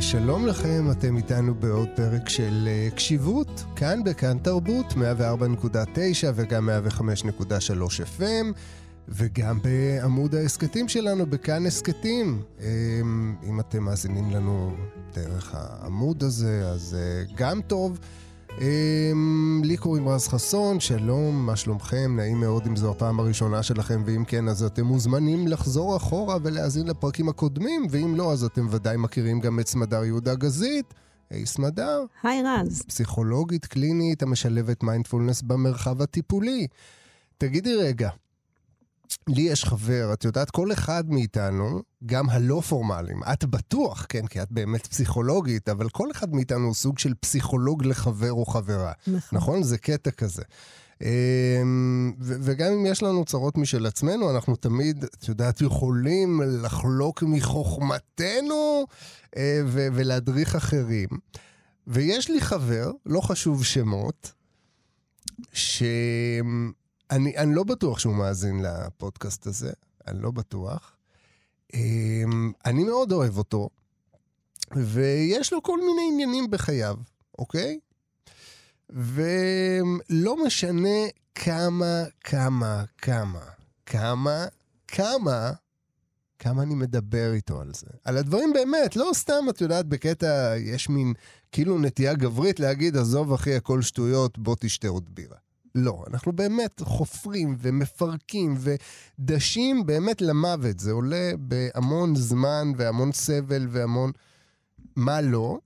שלום לכם, אתם איתנו בעוד פרק של uh, קשיבות, כאן בכאן תרבות, 104.9 וגם 105.3 FM, וגם בעמוד ההסכתים שלנו, בכאן הסכתים. Um, אם אתם מאזינים לנו דרך העמוד הזה, אז uh, גם טוב. Um, לי קוראים רז חסון, שלום, מה שלומכם? נעים מאוד אם זו הפעם הראשונה שלכם, ואם כן, אז אתם מוזמנים לחזור אחורה ולהאזין לפרקים הקודמים, ואם לא, אז אתם ודאי מכירים גם את סמדר יהודה גזית. היי סמדר. היי רז. פסיכולוגית קלינית המשלבת מיינדפולנס במרחב הטיפולי. תגידי רגע, לי יש חבר, את יודעת, כל אחד מאיתנו, גם הלא פורמליים, את בטוח, כן, כי את באמת פסיכולוגית, אבל כל אחד מאיתנו הוא סוג של פסיכולוג לחבר או חברה. נכון. נכון? זה קטע כזה. אמ, וגם אם יש לנו צרות משל עצמנו, אנחנו תמיד, את יודעת, יכולים לחלוק מחוכמתנו אה, ולהדריך אחרים. ויש לי חבר, לא חשוב שמות, ש... אני, אני לא בטוח שהוא מאזין לפודקאסט הזה, אני לא בטוח. אמ, אני מאוד אוהב אותו, ויש לו כל מיני עניינים בחייו, אוקיי? ולא משנה כמה, כמה, כמה, כמה, כמה, כמה אני מדבר איתו על זה. על הדברים באמת, לא סתם, את יודעת, בקטע, יש מין כאילו נטייה גברית להגיד, עזוב אחי, הכל שטויות, בוא תשתה עוד בירה. לא, אנחנו באמת חופרים ומפרקים ודשים באמת למוות. זה עולה בהמון זמן והמון סבל והמון מה לא.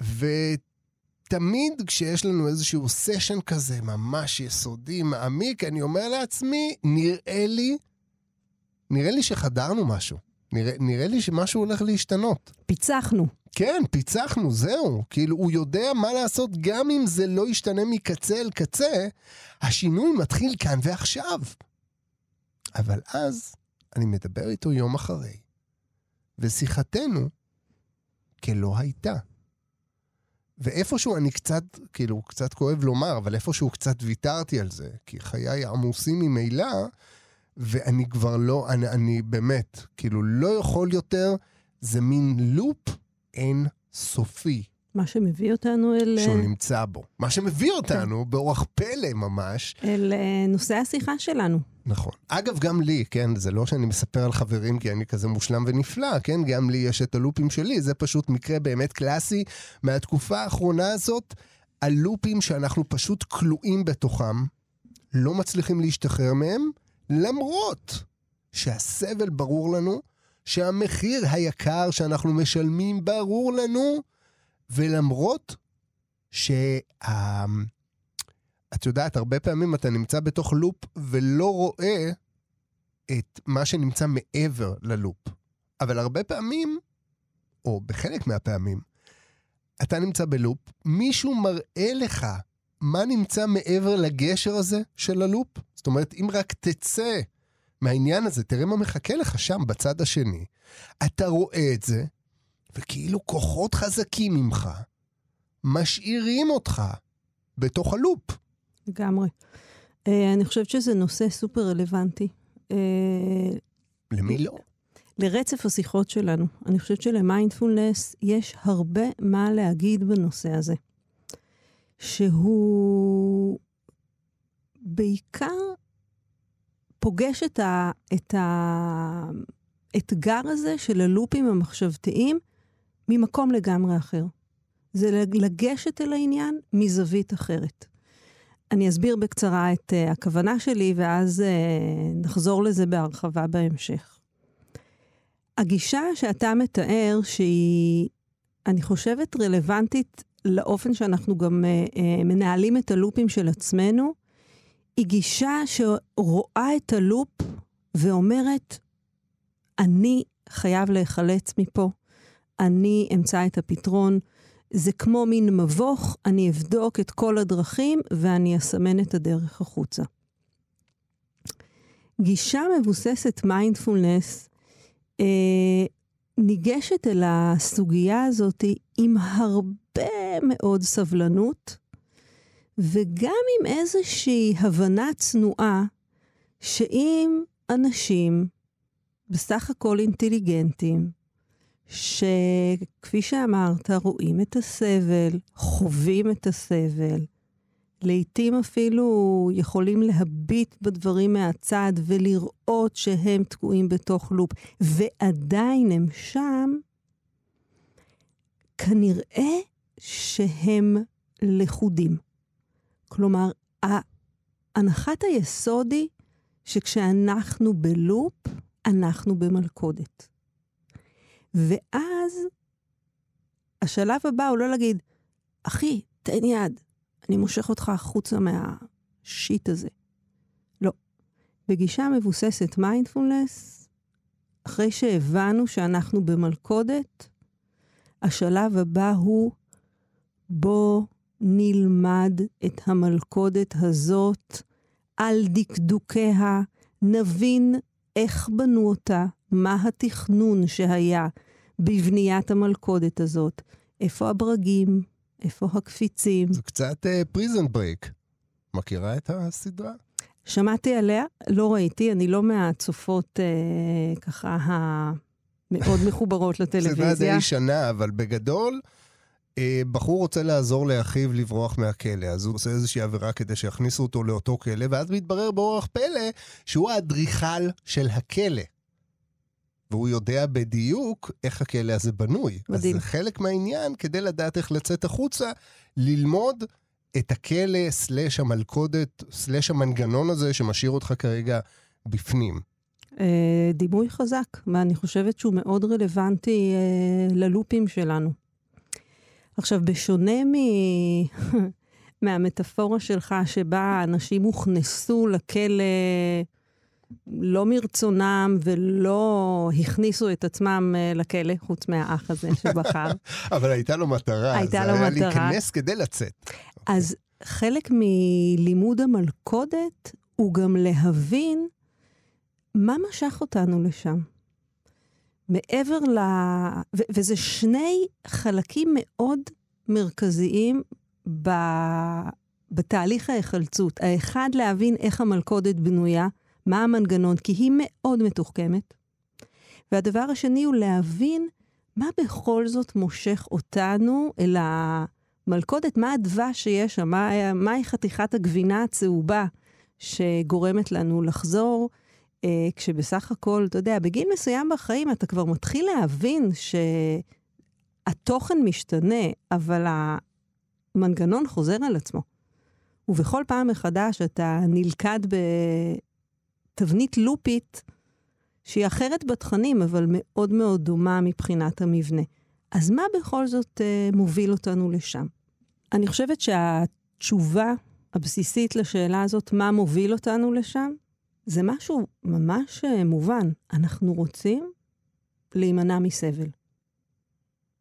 ותמיד כשיש לנו איזשהו סשן כזה ממש יסודי, מעמיק, אני אומר לעצמי, נראה לי, נראה לי שחדרנו משהו. נראה, נראה לי שמשהו הולך להשתנות. פיצחנו. כן, פיצחנו, זהו. כאילו, הוא יודע מה לעשות גם אם זה לא ישתנה מקצה אל קצה, השינוי מתחיל כאן ועכשיו. אבל אז אני מדבר איתו יום אחרי, ושיחתנו כלא הייתה. ואיפשהו אני קצת, כאילו, קצת כואב לומר, אבל איפשהו קצת ויתרתי על זה, כי חיי עמוסים ממילא, ואני כבר לא, אני, אני באמת, כאילו, לא יכול יותר, זה מין לופ אין סופי. מה שמביא אותנו אל... שהוא נמצא בו. מה שמביא. אותנו, כן. באורח פלא ממש. אל uh, נושא השיחה שלנו. נכון. אגב, גם לי, כן, זה לא שאני מספר על חברים כי אני כזה מושלם ונפלא, כן? גם לי יש את הלופים שלי, זה פשוט מקרה באמת קלאסי מהתקופה האחרונה הזאת, הלופים שאנחנו פשוט כלואים בתוכם, לא מצליחים להשתחרר מהם, למרות שהסבל ברור לנו, שהמחיר היקר שאנחנו משלמים ברור לנו, ולמרות שה... את יודעת, הרבה פעמים אתה נמצא בתוך לופ ולא רואה את מה שנמצא מעבר ללופ. אבל הרבה פעמים, או בחלק מהפעמים, אתה נמצא בלופ, מישהו מראה לך מה נמצא מעבר לגשר הזה של הלופ. זאת אומרת, אם רק תצא מהעניין הזה, תראה מה מחכה לך שם בצד השני. אתה רואה את זה, וכאילו כוחות חזקים ממך משאירים אותך בתוך הלופ. לגמרי. Uh, אני חושבת שזה נושא סופר רלוונטי. Uh, למי לא? לרצף השיחות שלנו. אני חושבת שלמיינדפולנס יש הרבה מה להגיד בנושא הזה. שהוא בעיקר פוגש את, האתגר הזה של הלופים המחשבתיים ממקום לגמרי אחר. זה לגשת אל העניין מזווית אחרת. אני אסביר בקצרה את uh, הכוונה שלי, ואז uh, נחזור לזה בהרחבה בהמשך. הגישה שאתה מתאר, שהיא, אני חושבת, רלוונטית לאופן שאנחנו גם uh, uh, מנהלים את הלופים של עצמנו, היא גישה שרואה את הלופ ואומרת, אני חייב להיחלץ מפה, אני אמצא את הפתרון. זה כמו מין מבוך, אני אבדוק את כל הדרכים ואני אסמן את הדרך החוצה. גישה מבוססת מיינדפולנס אה, ניגשת אל הסוגיה הזאת עם הרבה מאוד סבלנות, וגם עם איזושהי הבנה צנועה שאם אנשים בסך הכל אינטליגנטים, שכפי שאמרת, רואים את הסבל, חווים את הסבל, לעתים אפילו יכולים להביט בדברים מהצד ולראות שהם תקועים בתוך לופ, ועדיין הם שם, כנראה שהם לכודים. כלומר, הנחת היסוד היא שכשאנחנו בלופ, אנחנו במלכודת. ואז השלב הבא הוא לא להגיד, אחי, תן יד, אני מושך אותך החוצה מהשיט הזה. לא. בגישה מבוססת מיינדפולנס, אחרי שהבנו שאנחנו במלכודת, השלב הבא הוא בוא נלמד את המלכודת הזאת על דקדוקיה, נבין איך בנו אותה, מה התכנון שהיה בבניית המלכודת הזאת, איפה הברגים, איפה הקפיצים. זה קצת Prison אה, Break. מכירה את הסדרה? שמעתי עליה, לא ראיתי, אני לא מהצופות אה, ככה המאוד מחוברות לטלוויזיה. סדרה די ישנה, אבל בגדול, בחור רוצה לעזור לאחיו לברוח מהכלא, אז הוא עושה איזושהי עבירה כדי שיכניסו אותו לאותו כלא, ואז מתברר באורח פלא שהוא האדריכל של הכלא. והוא יודע בדיוק איך הכלא הזה בנוי. מדהים. אז זה חלק מהעניין, כדי לדעת איך לצאת החוצה, ללמוד את הכלא, סלאש המלכודת, סלאש המנגנון הזה שמשאיר אותך כרגע בפנים. אה, דימוי חזק, ואני חושבת שהוא מאוד רלוונטי אה, ללופים שלנו. עכשיו, בשונה מ... מהמטאפורה שלך, שבה אנשים הוכנסו לכלא לא מרצונם ולא הכניסו את עצמם uh, לכלא, חוץ מהאח הזה שבחר. אבל הייתה לו מטרה, הייתה לו מטרה. זה היה להיכנס כדי לצאת. אז חלק מלימוד המלכודת הוא גם להבין מה משך אותנו לשם. מעבר ל... ו- וזה שני חלקים מאוד מרכזיים ב... בתהליך ההיחלצות. האחד, להבין איך המלכודת בנויה, מה המנגנון, כי היא מאוד מתוחכמת. והדבר השני הוא להבין מה בכל זאת מושך אותנו אל המלכודת, מה הדבש שיש שם, מה, מהי חתיכת הגבינה הצהובה שגורמת לנו לחזור, כשבסך הכל, אתה יודע, בגיל מסוים בחיים אתה כבר מתחיל להבין שהתוכן משתנה, אבל המנגנון חוזר על עצמו. ובכל פעם מחדש אתה נלכד ב... תבנית לופית שהיא אחרת בתכנים, אבל מאוד מאוד דומה מבחינת המבנה. אז מה בכל זאת אה, מוביל אותנו לשם? אני חושבת שהתשובה הבסיסית לשאלה הזאת, מה מוביל אותנו לשם, זה משהו ממש אה, מובן. אנחנו רוצים להימנע מסבל.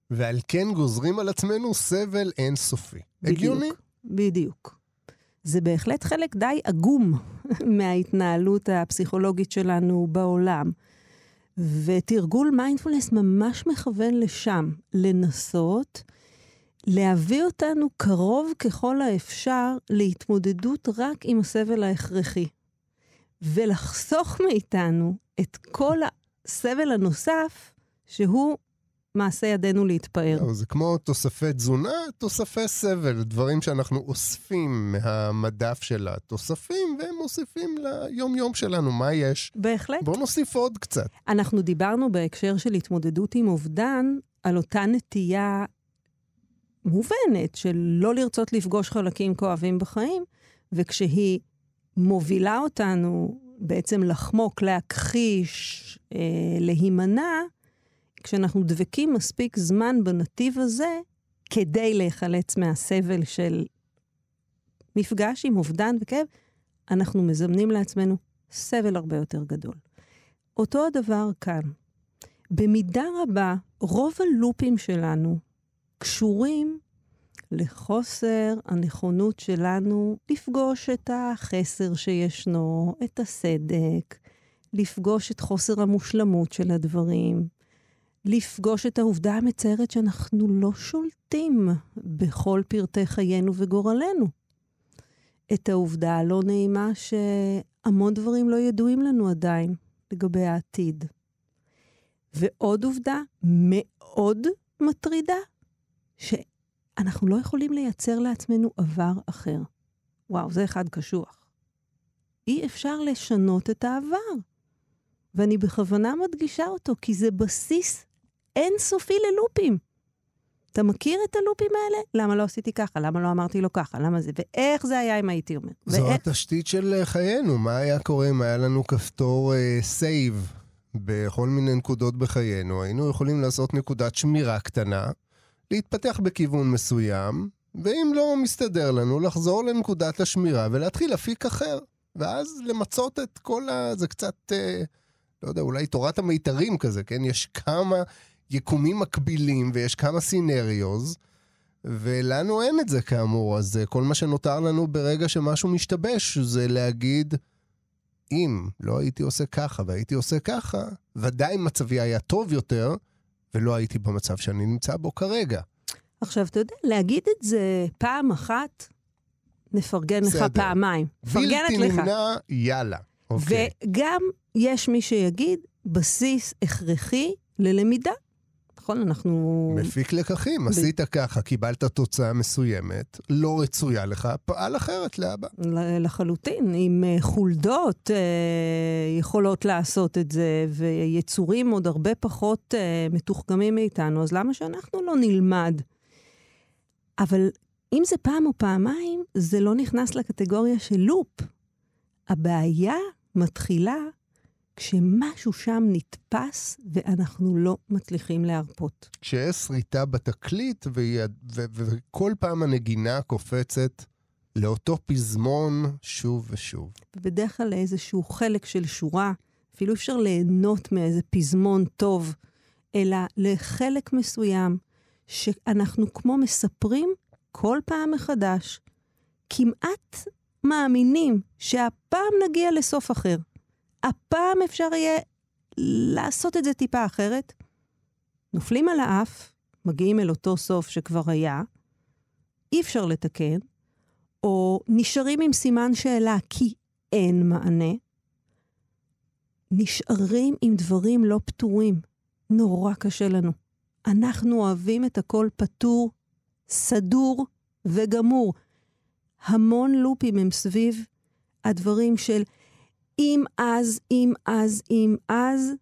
ועל כן גוזרים על עצמנו סבל אינסופי. בדיוק, הגיוני? בדיוק. זה בהחלט חלק די עגום מההתנהלות הפסיכולוגית שלנו בעולם. ותרגול מיינדפולנס ממש מכוון לשם, לנסות להביא אותנו קרוב ככל האפשר להתמודדות רק עם הסבל ההכרחי, ולחסוך מאיתנו את כל הסבל הנוסף שהוא מעשה ידינו להתפאר. זה כמו תוספי תזונה, תוספי סבל, דברים שאנחנו אוספים מהמדף של התוספים, והם מוסיפים ליום-יום שלנו, מה יש? בהחלט. בואו נוסיף עוד קצת. אנחנו דיברנו בהקשר של התמודדות עם אובדן, על אותה נטייה מובנת של לא לרצות לפגוש חלקים כואבים בחיים, וכשהיא מובילה אותנו בעצם לחמוק, להכחיש, אה, להימנע, כשאנחנו דבקים מספיק זמן בנתיב הזה, כדי להיחלץ מהסבל של מפגש עם אובדן וכאב, אנחנו מזמנים לעצמנו סבל הרבה יותר גדול. אותו הדבר כאן. במידה רבה, רוב הלופים שלנו קשורים לחוסר הנכונות שלנו לפגוש את החסר שישנו, את הסדק, לפגוש את חוסר המושלמות של הדברים, לפגוש את העובדה המצערת שאנחנו לא שולטים בכל פרטי חיינו וגורלנו. את העובדה הלא נעימה שהמון דברים לא ידועים לנו עדיין לגבי העתיד. ועוד עובדה מאוד מטרידה, שאנחנו לא יכולים לייצר לעצמנו עבר אחר. וואו, זה אחד קשוח. אי אפשר לשנות את העבר. ואני בכוונה מדגישה אותו, כי זה בסיס אינסופי ללופים. אתה מכיר את הלופים האלה? למה לא עשיתי ככה? למה לא אמרתי לו ככה? למה זה? ואיך זה היה אם הייתי אומר? זו ואיך... התשתית של אה, חיינו. מה היה קורה אם היה לנו כפתור save אה, בכל מיני נקודות בחיינו? היינו יכולים לעשות נקודת שמירה קטנה, להתפתח בכיוון מסוים, ואם לא מסתדר לנו, לחזור לנקודת השמירה ולהתחיל אפיק אחר. ואז למצות את כל ה... זה קצת, uh, לא יודע, אולי תורת המיתרים כזה, כן? יש כמה... יקומים מקבילים ויש כמה סינריוז, ולנו אין את זה כאמור, אז אה, כל מה שנותר לנו ברגע שמשהו משתבש זה להגיד, אם לא הייתי עושה ככה והייתי עושה ככה, ודאי מצבי היה טוב יותר, ולא הייתי במצב שאני נמצא בו כרגע. עכשיו, אתה יודע, להגיד את זה פעם אחת, נפרגן לך פעמיים. מפרגנת לך. בלתי נמנע, יאללה. אוקיי. וגם יש מי שיגיד, בסיס הכרחי ללמידה. נכון? אנחנו... מפיק לקחים, ב... עשית ככה, קיבלת תוצאה מסוימת, לא רצויה לך, פעל אחרת לאבא. לחלוטין. אם אה, חולדות אה, יכולות לעשות את זה, ויצורים עוד הרבה פחות אה, מתוחכמים מאיתנו, אז למה שאנחנו לא נלמד? אבל אם זה פעם או פעמיים, זה לא נכנס לקטגוריה של לופ. הבעיה מתחילה כשמשהו שם נתפס ואנחנו לא מצליחים להרפות. כשיש שריטה בתקליט וכל פעם הנגינה קופצת לאותו פזמון שוב ושוב. בדרך כלל לאיזשהו חלק של שורה, אפילו אפשר ליהנות מאיזה פזמון טוב, אלא לחלק מסוים שאנחנו כמו מספרים כל פעם מחדש, כמעט מאמינים שהפעם נגיע לסוף אחר. הפעם אפשר יהיה לעשות את זה טיפה אחרת. נופלים על האף, מגיעים אל אותו סוף שכבר היה, אי אפשר לתקן, או נשארים עם סימן שאלה כי אין מענה, נשארים עם דברים לא פתורים. נורא קשה לנו. אנחנו אוהבים את הכל פתור, סדור וגמור. המון לופים הם סביב הדברים של אם אז, אם אז, אם אז,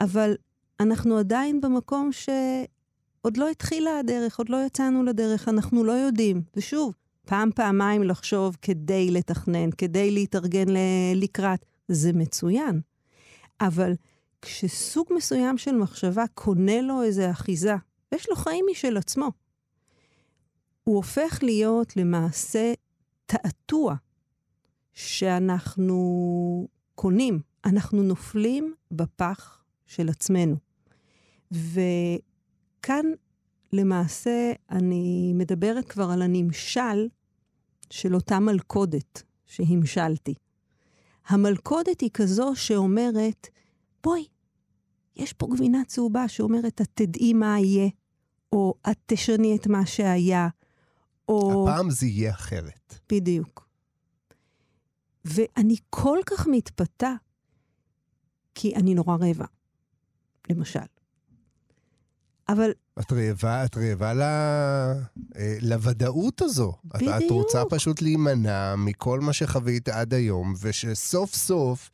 אבל אנחנו עדיין במקום שעוד לא התחילה הדרך, עוד לא יצאנו לדרך, אנחנו לא יודעים. ושוב, פעם, פעמיים לחשוב כדי לתכנן, כדי להתארגן לקראת, זה מצוין. אבל כשסוג מסוים של מחשבה קונה לו איזו אחיזה, ויש לו חיים משל עצמו, הוא הופך להיות למעשה תעתוע שאנחנו קונים, אנחנו נופלים בפח של עצמנו. וכאן למעשה אני מדברת כבר על הנמשל של אותה מלכודת שהמשלתי. המלכודת היא כזו שאומרת, בואי, יש פה גבינה צהובה שאומרת, את תדעי מה יהיה, או את תשני את מה שהיה, או... הפעם זה יהיה אחרת. בדיוק. ואני כל כך מתפתה, כי אני נורא רעבה, למשל. אבל... את רעבה, את רעבה ל... אה, לוודאות הזו. בדיוק. את, את רוצה פשוט להימנע מכל מה שחווית עד היום, ושסוף סוף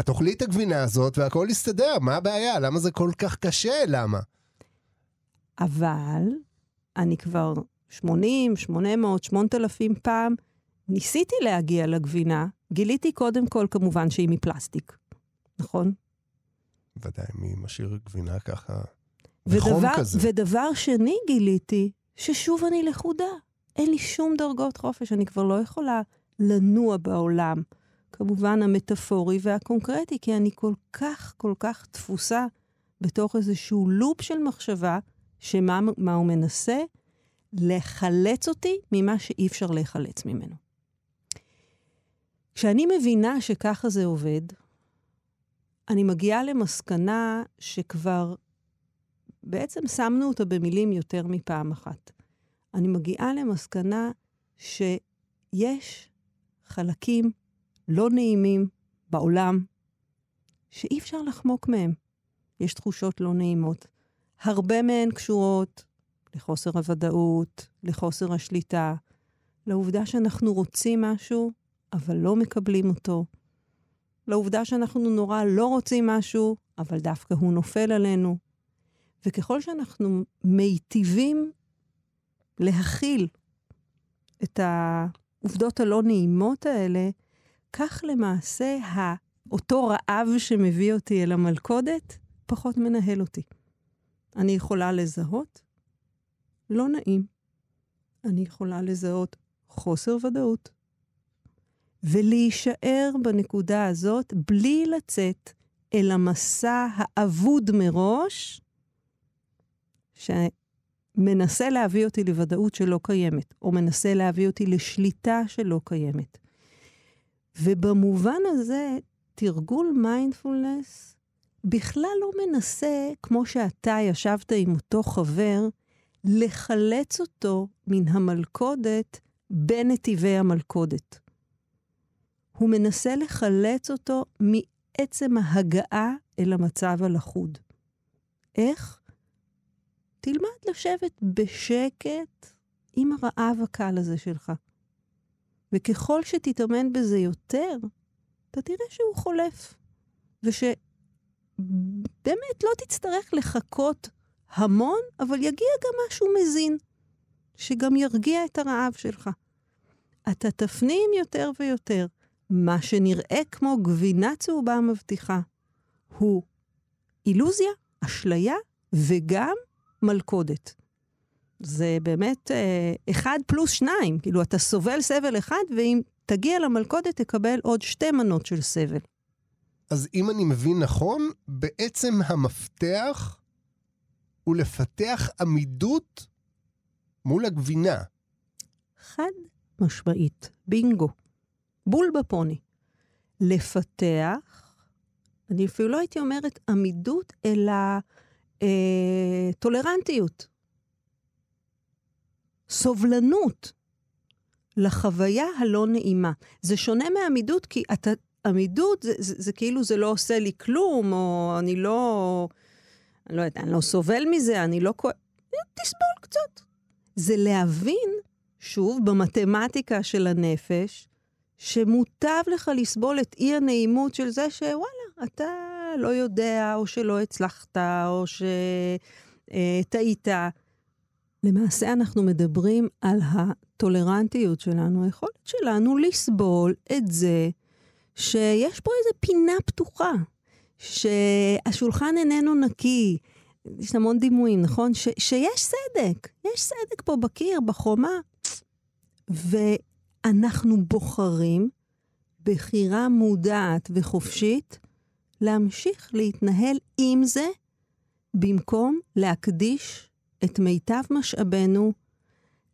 את אוכלי את הגבינה הזאת והכל יסתדר, מה הבעיה? למה זה כל כך קשה? למה? אבל אני כבר 80, 800, 8,000 פעם ניסיתי להגיע לגבינה, גיליתי קודם כל כמובן שהיא מפלסטיק, נכון? ודאי, מי משאיר גבינה ככה בחום כזה. ודבר שני גיליתי, ששוב אני לכודה. אין לי שום דרגות חופש, אני כבר לא יכולה לנוע בעולם. כמובן המטאפורי והקונקרטי, כי אני כל כך, כל כך תפוסה בתוך איזשהו לופ של מחשבה, שמה הוא מנסה? לחלץ אותי ממה שאי אפשר להיחלץ ממנו. כשאני מבינה שככה זה עובד, אני מגיעה למסקנה שכבר בעצם שמנו אותה במילים יותר מפעם אחת. אני מגיעה למסקנה שיש חלקים לא נעימים בעולם שאי אפשר לחמוק מהם. יש תחושות לא נעימות. הרבה מהן קשורות לחוסר הוודאות, לחוסר השליטה, לעובדה שאנחנו רוצים משהו, אבל לא מקבלים אותו, לעובדה שאנחנו נורא לא רוצים משהו, אבל דווקא הוא נופל עלינו. וככל שאנחנו מיטיבים להכיל את העובדות הלא נעימות האלה, כך למעשה אותו רעב שמביא אותי אל המלכודת פחות מנהל אותי. אני יכולה לזהות לא נעים. אני יכולה לזהות חוסר ודאות. ולהישאר בנקודה הזאת בלי לצאת אל המסע האבוד מראש, שמנסה להביא אותי לוודאות שלא קיימת, או מנסה להביא אותי לשליטה שלא קיימת. ובמובן הזה, תרגול מיינדפולנס בכלל לא מנסה, כמו שאתה ישבת עם אותו חבר, לחלץ אותו מן המלכודת בנתיבי המלכודת. הוא מנסה לחלץ אותו מעצם ההגעה אל המצב הלכוד. איך? תלמד לשבת בשקט עם הרעב הקל הזה שלך. וככל שתתאמן בזה יותר, אתה תראה שהוא חולף. ושבאמת לא תצטרך לחכות המון, אבל יגיע גם משהו מזין, שגם ירגיע את הרעב שלך. אתה תפנים יותר ויותר. מה שנראה כמו גבינה צהובה מבטיחה הוא אילוזיה, אשליה וגם מלכודת. זה באמת אה, אחד פלוס שניים, כאילו אתה סובל סבל אחד, ואם תגיע למלכודת תקבל עוד שתי מנות של סבל. אז אם אני מבין נכון, בעצם המפתח הוא לפתח עמידות מול הגבינה. חד משמעית, בינגו. בול בפוני. לפתח, אני אפילו לא הייתי אומרת עמידות, אלא אה, טולרנטיות. סובלנות לחוויה הלא נעימה. זה שונה מעמידות, כי אתה, עמידות זה, זה, זה כאילו זה לא עושה לי כלום, או אני לא, אני לא יודעת, אני לא סובל מזה, אני לא... תסבול קצת. זה להבין, שוב, במתמטיקה של הנפש, שמוטב לך לסבול את אי הנעימות של זה שוואלה, אתה לא יודע, או שלא הצלחת, או שטעית. אה, למעשה אנחנו מדברים על הטולרנטיות שלנו, היכולת שלנו לסבול את זה שיש פה איזו פינה פתוחה, שהשולחן איננו נקי. יש המון דימויים, נכון? ש, שיש סדק, יש סדק פה בקיר, בחומה. ואנחנו בוחרים, בחירה מודעת וחופשית, להמשיך להתנהל עם זה, במקום להקדיש את מיטב משאבינו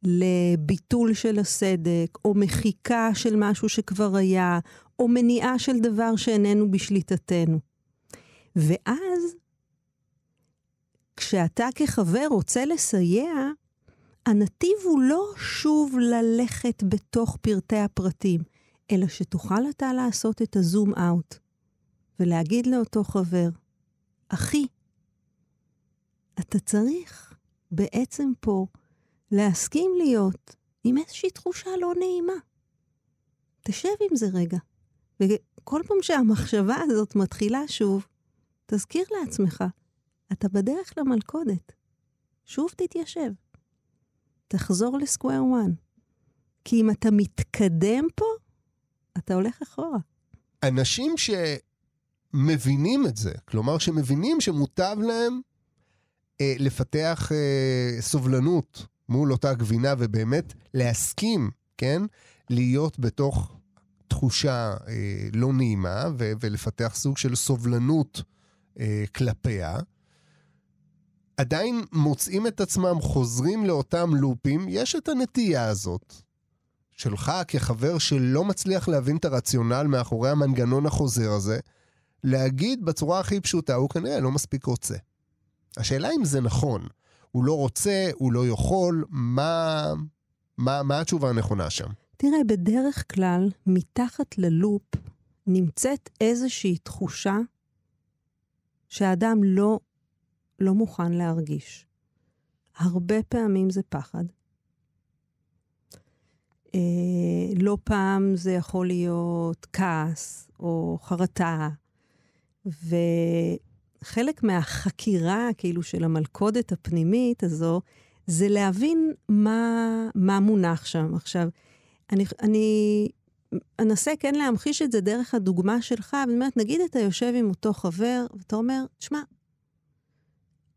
לביטול של הסדק, או מחיקה של משהו שכבר היה, או מניעה של דבר שאיננו בשליטתנו. ואז, כשאתה כחבר רוצה לסייע, הנתיב הוא לא שוב ללכת בתוך פרטי הפרטים, אלא שתוכל אתה לעשות את הזום אאוט ולהגיד לאותו חבר, אחי, אתה צריך בעצם פה להסכים להיות עם איזושהי תחושה לא נעימה. תשב עם זה רגע. וכל פעם שהמחשבה הזאת מתחילה שוב, תזכיר לעצמך, אתה בדרך למלכודת. שוב תתיישב. תחזור לסקוויר 1. כי אם אתה מתקדם פה, אתה הולך אחורה. אנשים שמבינים את זה, כלומר שמבינים שמוטב להם אה, לפתח אה, סובלנות מול אותה גבינה ובאמת להסכים, כן? להיות בתוך תחושה אה, לא נעימה ו- ולפתח סוג של סובלנות אה, כלפיה. עדיין מוצאים את עצמם חוזרים לאותם לופים, יש את הנטייה הזאת שלך כחבר שלא מצליח להבין את הרציונל מאחורי המנגנון החוזר הזה, להגיד בצורה הכי פשוטה, הוא כנראה לא מספיק רוצה. השאלה אם זה נכון. הוא לא רוצה, הוא לא יכול, מה, מה, מה התשובה הנכונה שם? תראה, בדרך כלל, מתחת ללופ נמצאת איזושהי תחושה שהאדם לא לא מוכן להרגיש. הרבה פעמים זה פחד. אה, לא פעם זה יכול להיות כעס או חרטה, וחלק מהחקירה, כאילו, של המלכודת הפנימית הזו, זה להבין מה, מה מונח שם. עכשיו, אני, אני אנסה כן להמחיש את זה דרך הדוגמה שלך, ואני אומרת, נגיד אתה יושב עם אותו חבר, ואתה אומר, תשמע,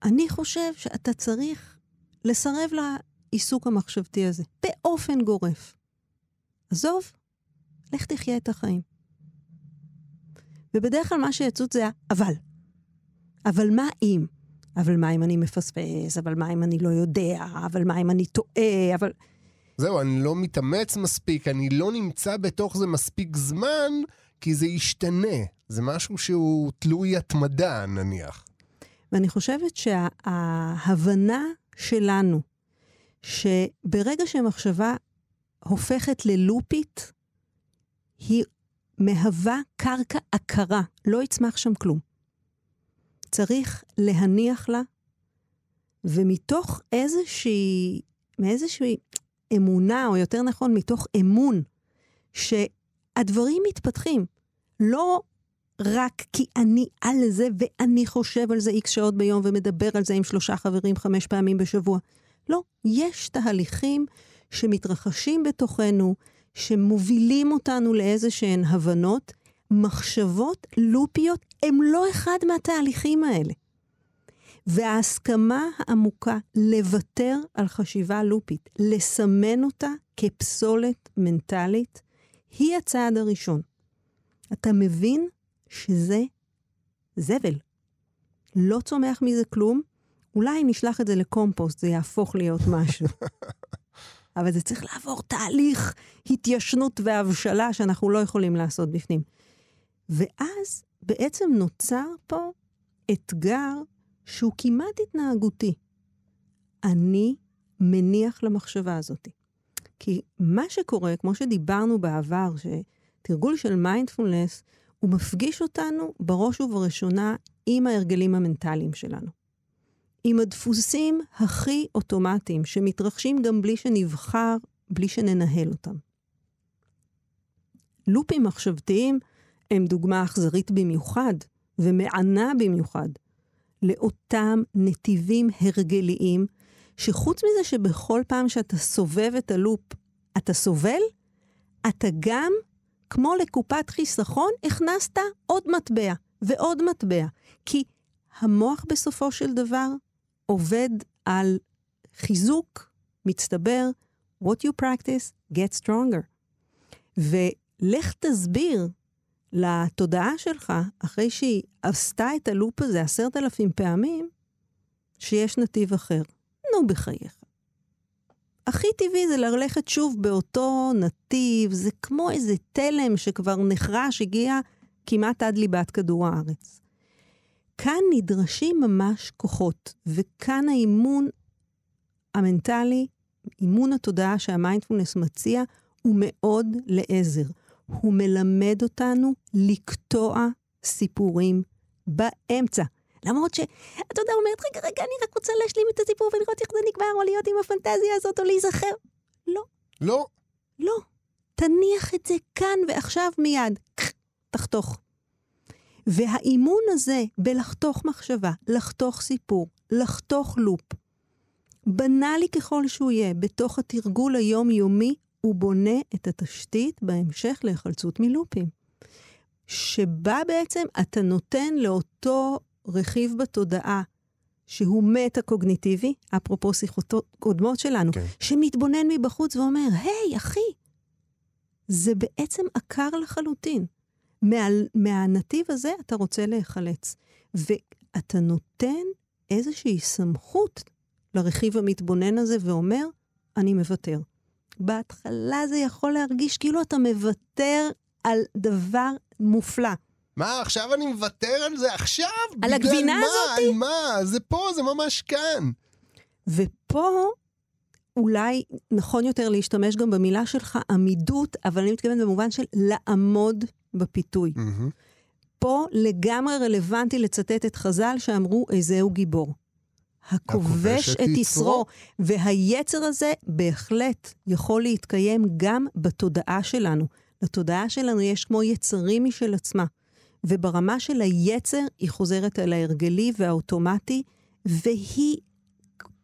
אני חושב שאתה צריך לסרב לעיסוק המחשבתי הזה, באופן גורף. עזוב, לך תחיה את החיים. ובדרך כלל מה שיצוץ זה ה"אבל". אבל מה אם? אבל מה אם אני מפספס? אבל מה אם אני לא יודע? אבל מה אם אני טועה? אבל... זהו, אני לא מתאמץ מספיק, אני לא נמצא בתוך זה מספיק זמן, כי זה ישתנה. זה משהו שהוא תלוי התמדה, נניח. ואני חושבת שההבנה שלנו, שברגע שמחשבה הופכת ללופית, היא מהווה קרקע עקרה, לא יצמח שם כלום. צריך להניח לה, ומתוך איזושהי, מאיזושהי אמונה, או יותר נכון, מתוך אמון, שהדברים מתפתחים. לא רק כי אני על זה ואני חושב על זה איקס שעות ביום ומדבר על זה עם שלושה חברים חמש פעמים בשבוע. לא, יש תהליכים שמתרחשים בתוכנו, שמובילים אותנו לאיזה שהן הבנות, מחשבות לופיות הם לא אחד מהתהליכים האלה. וההסכמה העמוקה לוותר על חשיבה לופית, לסמן אותה כפסולת מנטלית, היא הצעד הראשון. אתה מבין שזה זבל. לא צומח מזה כלום, אולי נשלח את זה לקומפוסט, זה יהפוך להיות משהו. אבל זה צריך לעבור תהליך התיישנות והבשלה שאנחנו לא יכולים לעשות בפנים. ואז בעצם נוצר פה אתגר שהוא כמעט התנהגותי. אני מניח למחשבה הזאת. כי מה שקורה, כמו שדיברנו בעבר, שתרגול של מיינדפולנס, הוא מפגיש אותנו בראש ובראשונה עם ההרגלים המנטליים שלנו. עם הדפוסים הכי אוטומטיים, שמתרחשים גם בלי שנבחר, בלי שננהל אותם. לופים מחשבתיים הם דוגמה אכזרית במיוחד, ומענה במיוחד, לאותם נתיבים הרגליים, שחוץ מזה שבכל פעם שאתה סובב את הלופ, אתה סובל, אתה גם, כמו לקופת חיסכון, הכנסת עוד מטבע ועוד מטבע. כי המוח בסופו של דבר עובד על חיזוק מצטבר, what you practice get stronger. ולך תסביר לתודעה שלך, אחרי שהיא עשתה את הלופ הזה עשרת אלפים פעמים, שיש נתיב אחר. נו, בחייך. הכי טבעי זה ללכת שוב באותו נתיב, זה כמו איזה תלם שכבר נחרש, הגיע כמעט עד ליבת כדור הארץ. כאן נדרשים ממש כוחות, וכאן האימון המנטלי, אימון התודעה שהמיינדפולנס מציע, הוא מאוד לעזר. הוא מלמד אותנו לקטוע סיפורים באמצע. למרות שאתה יודע, אומרת, רגע, רגע, אני רק רוצה להשלים את הסיפור ולראות איך זה נגמר, או להיות עם הפנטזיה הזאת, או להיזכר. לא. לא. לא. תניח את זה כאן ועכשיו מיד. תחתוך. והאימון הזה בלחתוך מחשבה, לחתוך סיפור, לחתוך לופ, בנאלי ככל שהוא יהיה, בתוך התרגול היומיומי, הוא בונה את התשתית בהמשך להיחלצות מלופים. שבה בעצם אתה נותן לאותו רכיב בתודעה, שהוא מטה-קוגניטיבי, אפרופו שיחות קודמות שלנו, כן. שמתבונן מבחוץ ואומר, היי, אחי, זה בעצם עקר לחלוטין. מה, מהנתיב הזה אתה רוצה להיחלץ. ואתה נותן איזושהי סמכות לרכיב המתבונן הזה ואומר, אני מוותר. בהתחלה זה יכול להרגיש כאילו אתה מוותר על דבר מופלא. מה, עכשיו אני מוותר על זה? עכשיו? על הגבינה מה? הזאתי? על מה? זה פה, זה ממש כאן. ופה אולי נכון יותר להשתמש גם במילה שלך עמידות, אבל אני מתכוונת במובן של לעמוד בפיתוי. Mm-hmm. פה לגמרי רלוונטי לצטט את חז"ל שאמרו, איזהו גיבור. הכובש את יצרו. והיצר הזה בהחלט יכול להתקיים גם בתודעה שלנו. לתודעה שלנו יש כמו יצרים משל עצמה. וברמה של היצר, היא חוזרת על ההרגלי והאוטומטי, והיא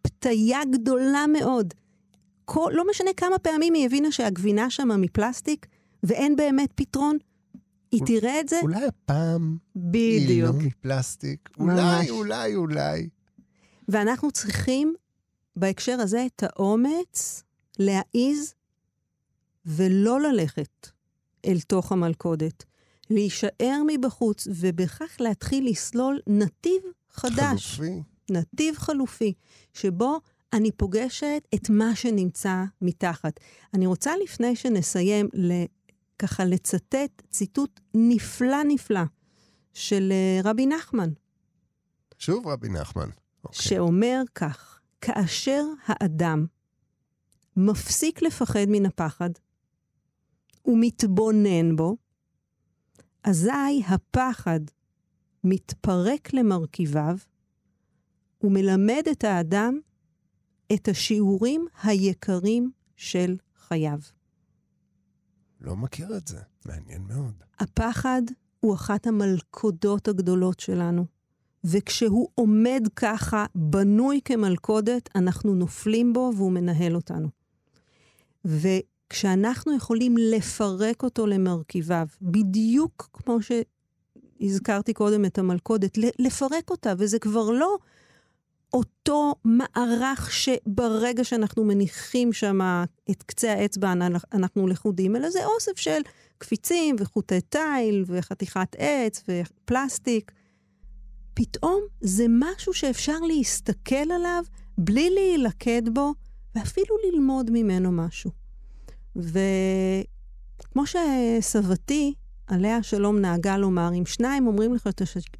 פתיה גדולה מאוד. כל, לא משנה כמה פעמים היא הבינה שהגבינה שמה מפלסטיק, ואין באמת פתרון, היא תראה את זה. אולי הפעם בדיוק. היא לא מפלסטיק. אולי, אולי, אולי. ואנחנו צריכים בהקשר הזה את האומץ להעיז ולא ללכת אל תוך המלכודת. להישאר מבחוץ, ובכך להתחיל לסלול נתיב חדש. חלופי. נתיב חלופי, שבו אני פוגשת את מה שנמצא מתחת. אני רוצה לפני שנסיים, ככה לצטט ציטוט נפלא נפלא של אה, רבי נחמן, שוב רבי נחמן. אוקיי. שאומר כך, כאשר האדם מפסיק לפחד מן הפחד ומתבונן בו, אזי הפחד מתפרק למרכיביו ומלמד את האדם את השיעורים היקרים של חייו. לא מכיר את זה. מעניין מאוד. הפחד הוא אחת המלכודות הגדולות שלנו, וכשהוא עומד ככה, בנוי כמלכודת, אנחנו נופלים בו והוא מנהל אותנו. וכשאנחנו יכולים לפרק אותו למרכיביו, בדיוק כמו שהזכרתי קודם את המלכודת, לפרק אותה, וזה כבר לא אותו מערך שברגע שאנחנו מניחים שם את קצה האצבע אנחנו לכודים, אלא זה אוסף של קפיצים וחוטי תיל וחתיכת עץ ופלסטיק. פתאום זה משהו שאפשר להסתכל עליו בלי להילכד בו, ואפילו ללמוד ממנו משהו. וכמו שסבתי, עליה השלום נהגה לומר, אם שניים אומרים לך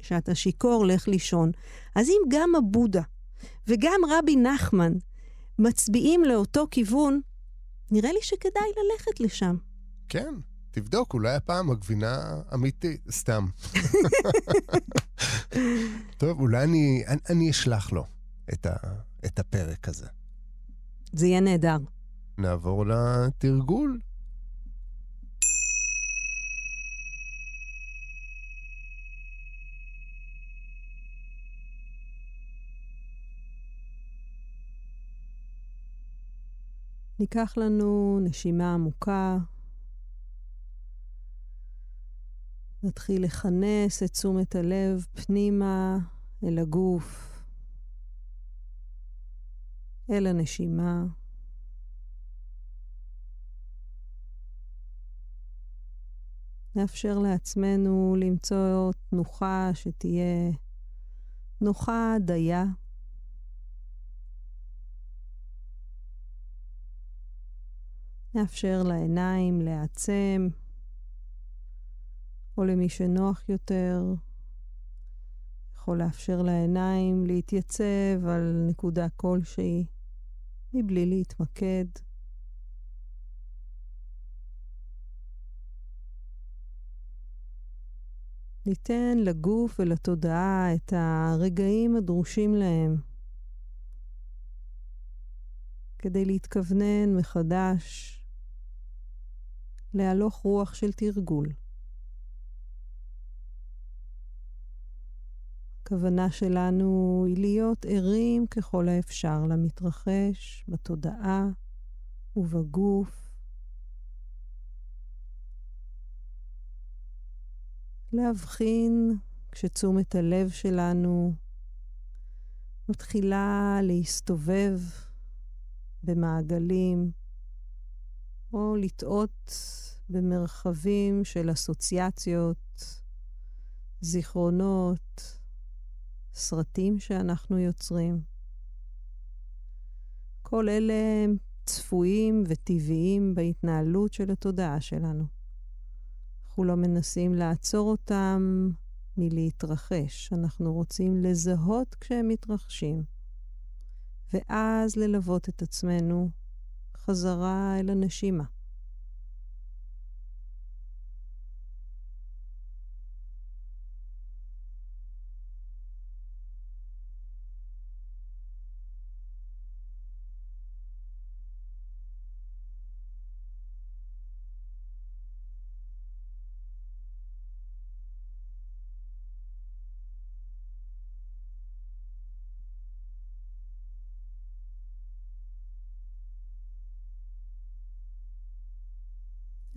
שאתה שיכור, לך לישון. אז אם גם הבודה וגם רבי נחמן מצביעים לאותו כיוון, נראה לי שכדאי ללכת לשם. כן, תבדוק, אולי הפעם הגבינה אמיתית, סתם. טוב, אולי אני, אני, אני אשלח לו את, ה, את הפרק הזה. זה יהיה נהדר. נעבור לתרגול. ניקח לנו נשימה עמוקה. נתחיל לכנס את תשומת הלב פנימה אל הגוף, אל הנשימה. נאפשר לעצמנו למצוא תנוחה שתהיה נוחה דייה. נאפשר לעיניים להעצם, או למי שנוח יותר, יכול לאפשר לעיניים להתייצב על נקודה כלשהי, מבלי להתמקד. ניתן לגוף ולתודעה את הרגעים הדרושים להם כדי להתכוונן מחדש להלוך רוח של תרגול. הכוונה שלנו היא להיות ערים ככל האפשר למתרחש בתודעה ובגוף. להבחין כשתשומת הלב שלנו מתחילה להסתובב במעגלים, או לטעות במרחבים של אסוציאציות, זיכרונות, סרטים שאנחנו יוצרים. כל אלה הם צפויים וטבעיים בהתנהלות של התודעה שלנו. אנחנו לא מנסים לעצור אותם מלהתרחש, אנחנו רוצים לזהות כשהם מתרחשים, ואז ללוות את עצמנו חזרה אל הנשימה.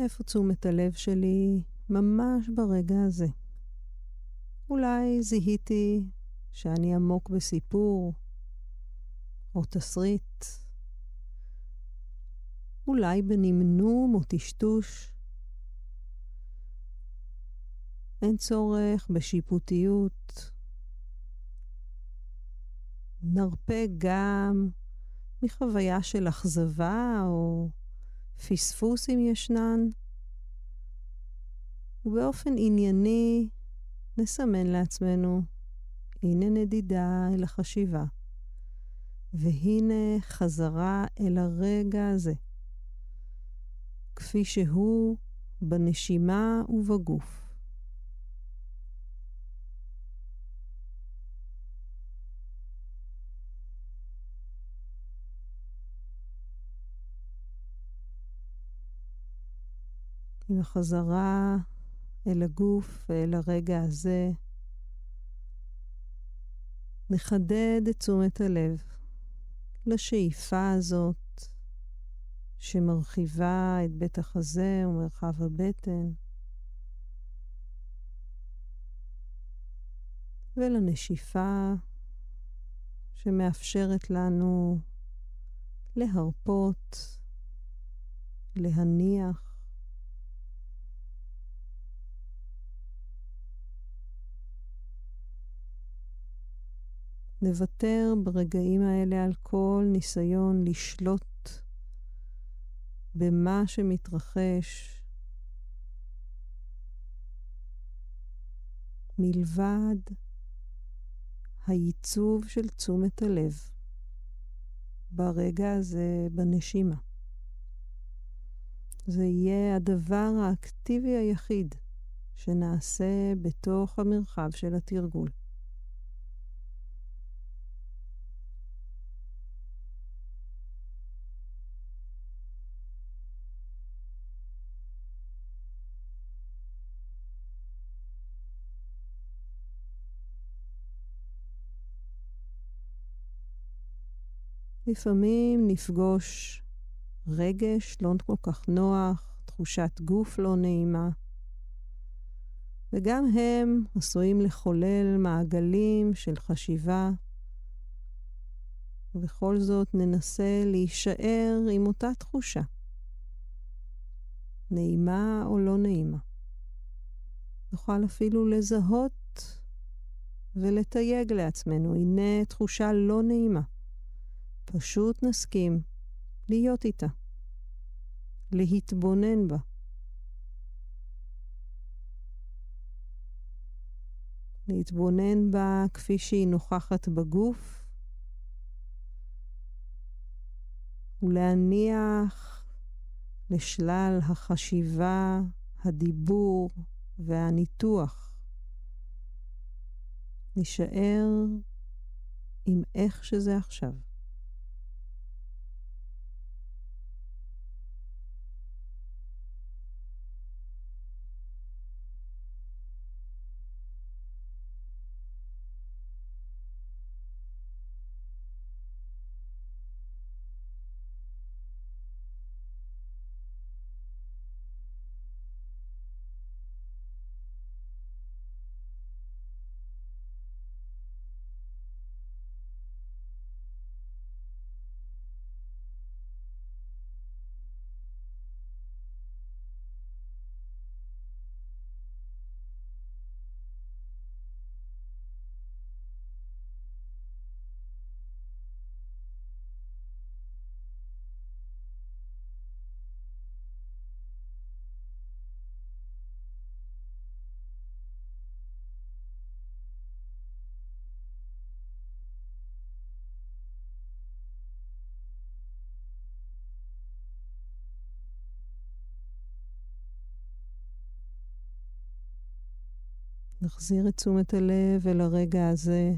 איפה תשומת הלב שלי ממש ברגע הזה? אולי זיהיתי שאני עמוק בסיפור או תסריט. אולי בנמנום או טשטוש. אין צורך בשיפוטיות. נרפה גם מחוויה של אכזבה או פספוס אם ישנן, ובאופן ענייני נסמן לעצמנו, הנה נדידה אל החשיבה, והנה חזרה אל הרגע הזה, כפי שהוא בנשימה ובגוף. עם החזרה אל הגוף ואל הרגע הזה, נחדד את תשומת הלב לשאיפה הזאת שמרחיבה את בית החזה ומרחב הבטן, ולנשיפה שמאפשרת לנו להרפות, להניח, נוותר ברגעים האלה על כל ניסיון לשלוט במה שמתרחש, מלבד הייצוב של תשומת הלב ברגע הזה בנשימה. זה יהיה הדבר האקטיבי היחיד שנעשה בתוך המרחב של התרגול. לפעמים נפגוש רגש לא כל כך נוח, תחושת גוף לא נעימה, וגם הם עשויים לחולל מעגלים של חשיבה. ובכל זאת ננסה להישאר עם אותה תחושה, נעימה או לא נעימה. נוכל אפילו לזהות ולתייג לעצמנו, הנה תחושה לא נעימה. פשוט נסכים להיות איתה, להתבונן בה. להתבונן בה כפי שהיא נוכחת בגוף, ולהניח לשלל החשיבה, הדיבור והניתוח. נשאר עם איך שזה עכשיו. נחזיר את תשומת הלב אל הרגע הזה.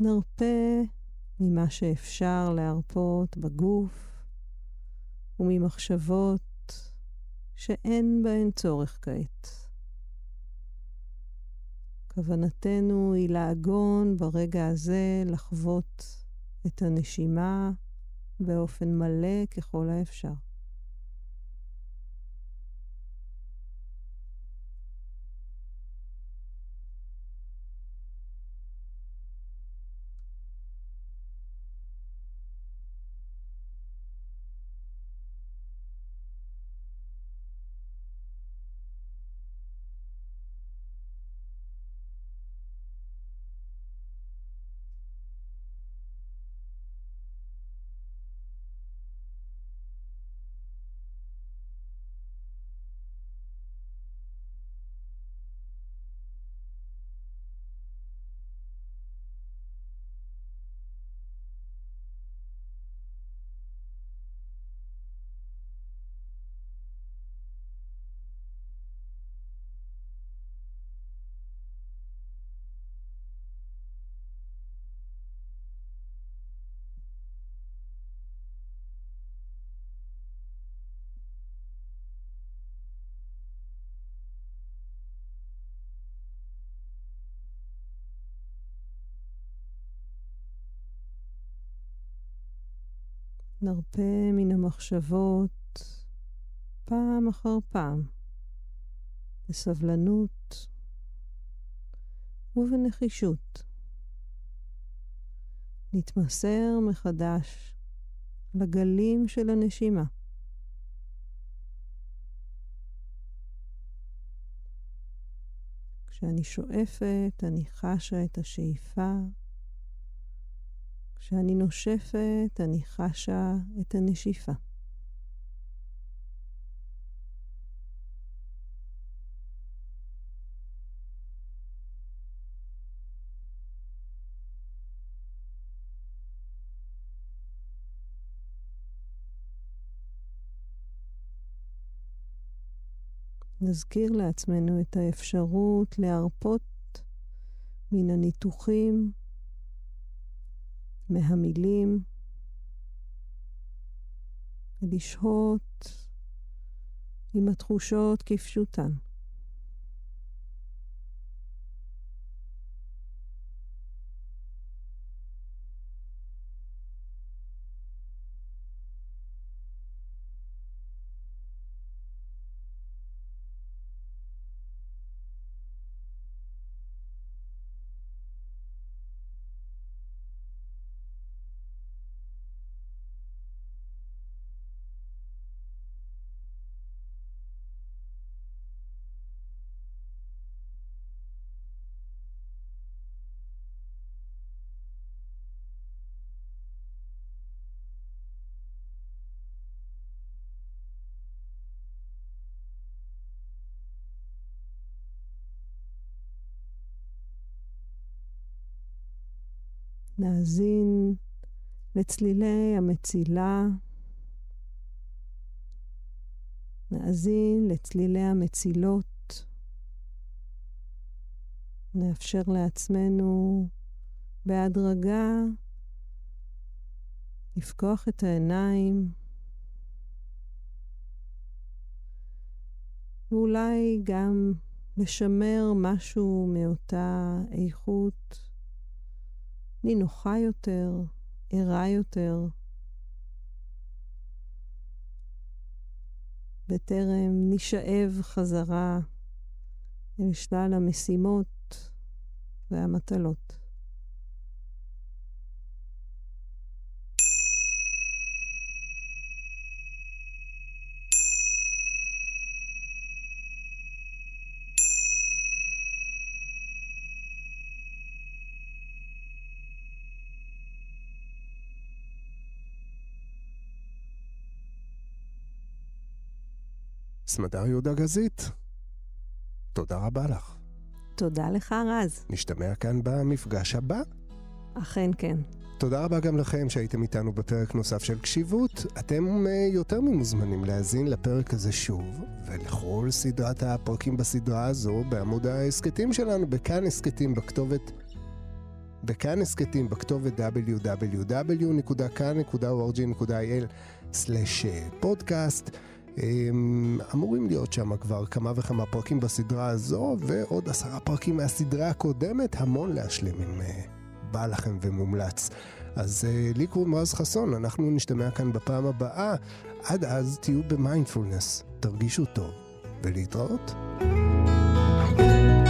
נרפה ממה שאפשר להרפות בגוף וממחשבות שאין בהן צורך כעת. כוונתנו היא לעגון ברגע הזה, לחוות את הנשימה באופן מלא ככל האפשר. נרפה מן המחשבות פעם אחר פעם, בסבלנות ובנחישות. נתמסר מחדש לגלים של הנשימה. כשאני שואפת, אני חשה את השאיפה. כשאני נושפת, אני חשה את הנשיפה. נזכיר לעצמנו את האפשרות להרפות מן הניתוחים, מהמילים, ולשהות עם התחושות כפשוטן. נאזין לצלילי המצילה. נאזין לצלילי המצילות. נאפשר לעצמנו בהדרגה לפקוח את העיניים. ואולי גם לשמר משהו מאותה איכות נינוחה יותר, ערה יותר. בטרם נשאב חזרה אל שלל המשימות והמטלות. סמדר יהודה גזית, תודה רבה לך. תודה לך, רז. נשתמע כאן במפגש הבא. אכן כן. תודה רבה גם לכם שהייתם איתנו בפרק נוסף של קשיבות. אתם uh, יותר ממוזמנים להאזין לפרק הזה שוב, ולכל סדרת הפרקים בסדרה הזו בעמוד ההסכתים שלנו, בכאן הסכתים בכתובת בכאן הסכתים בכתובת www.kan.org.il/פודקאסט. אמורים להיות שם כבר כמה וכמה פרקים בסדרה הזו, ועוד עשרה פרקים מהסדרה הקודמת, המון להשלים אם uh, בא לכם ומומלץ. אז uh, לי קוראים רז חסון, אנחנו נשתמע כאן בפעם הבאה. עד אז תהיו במיינדפולנס, תרגישו טוב, ולהתראות. thank you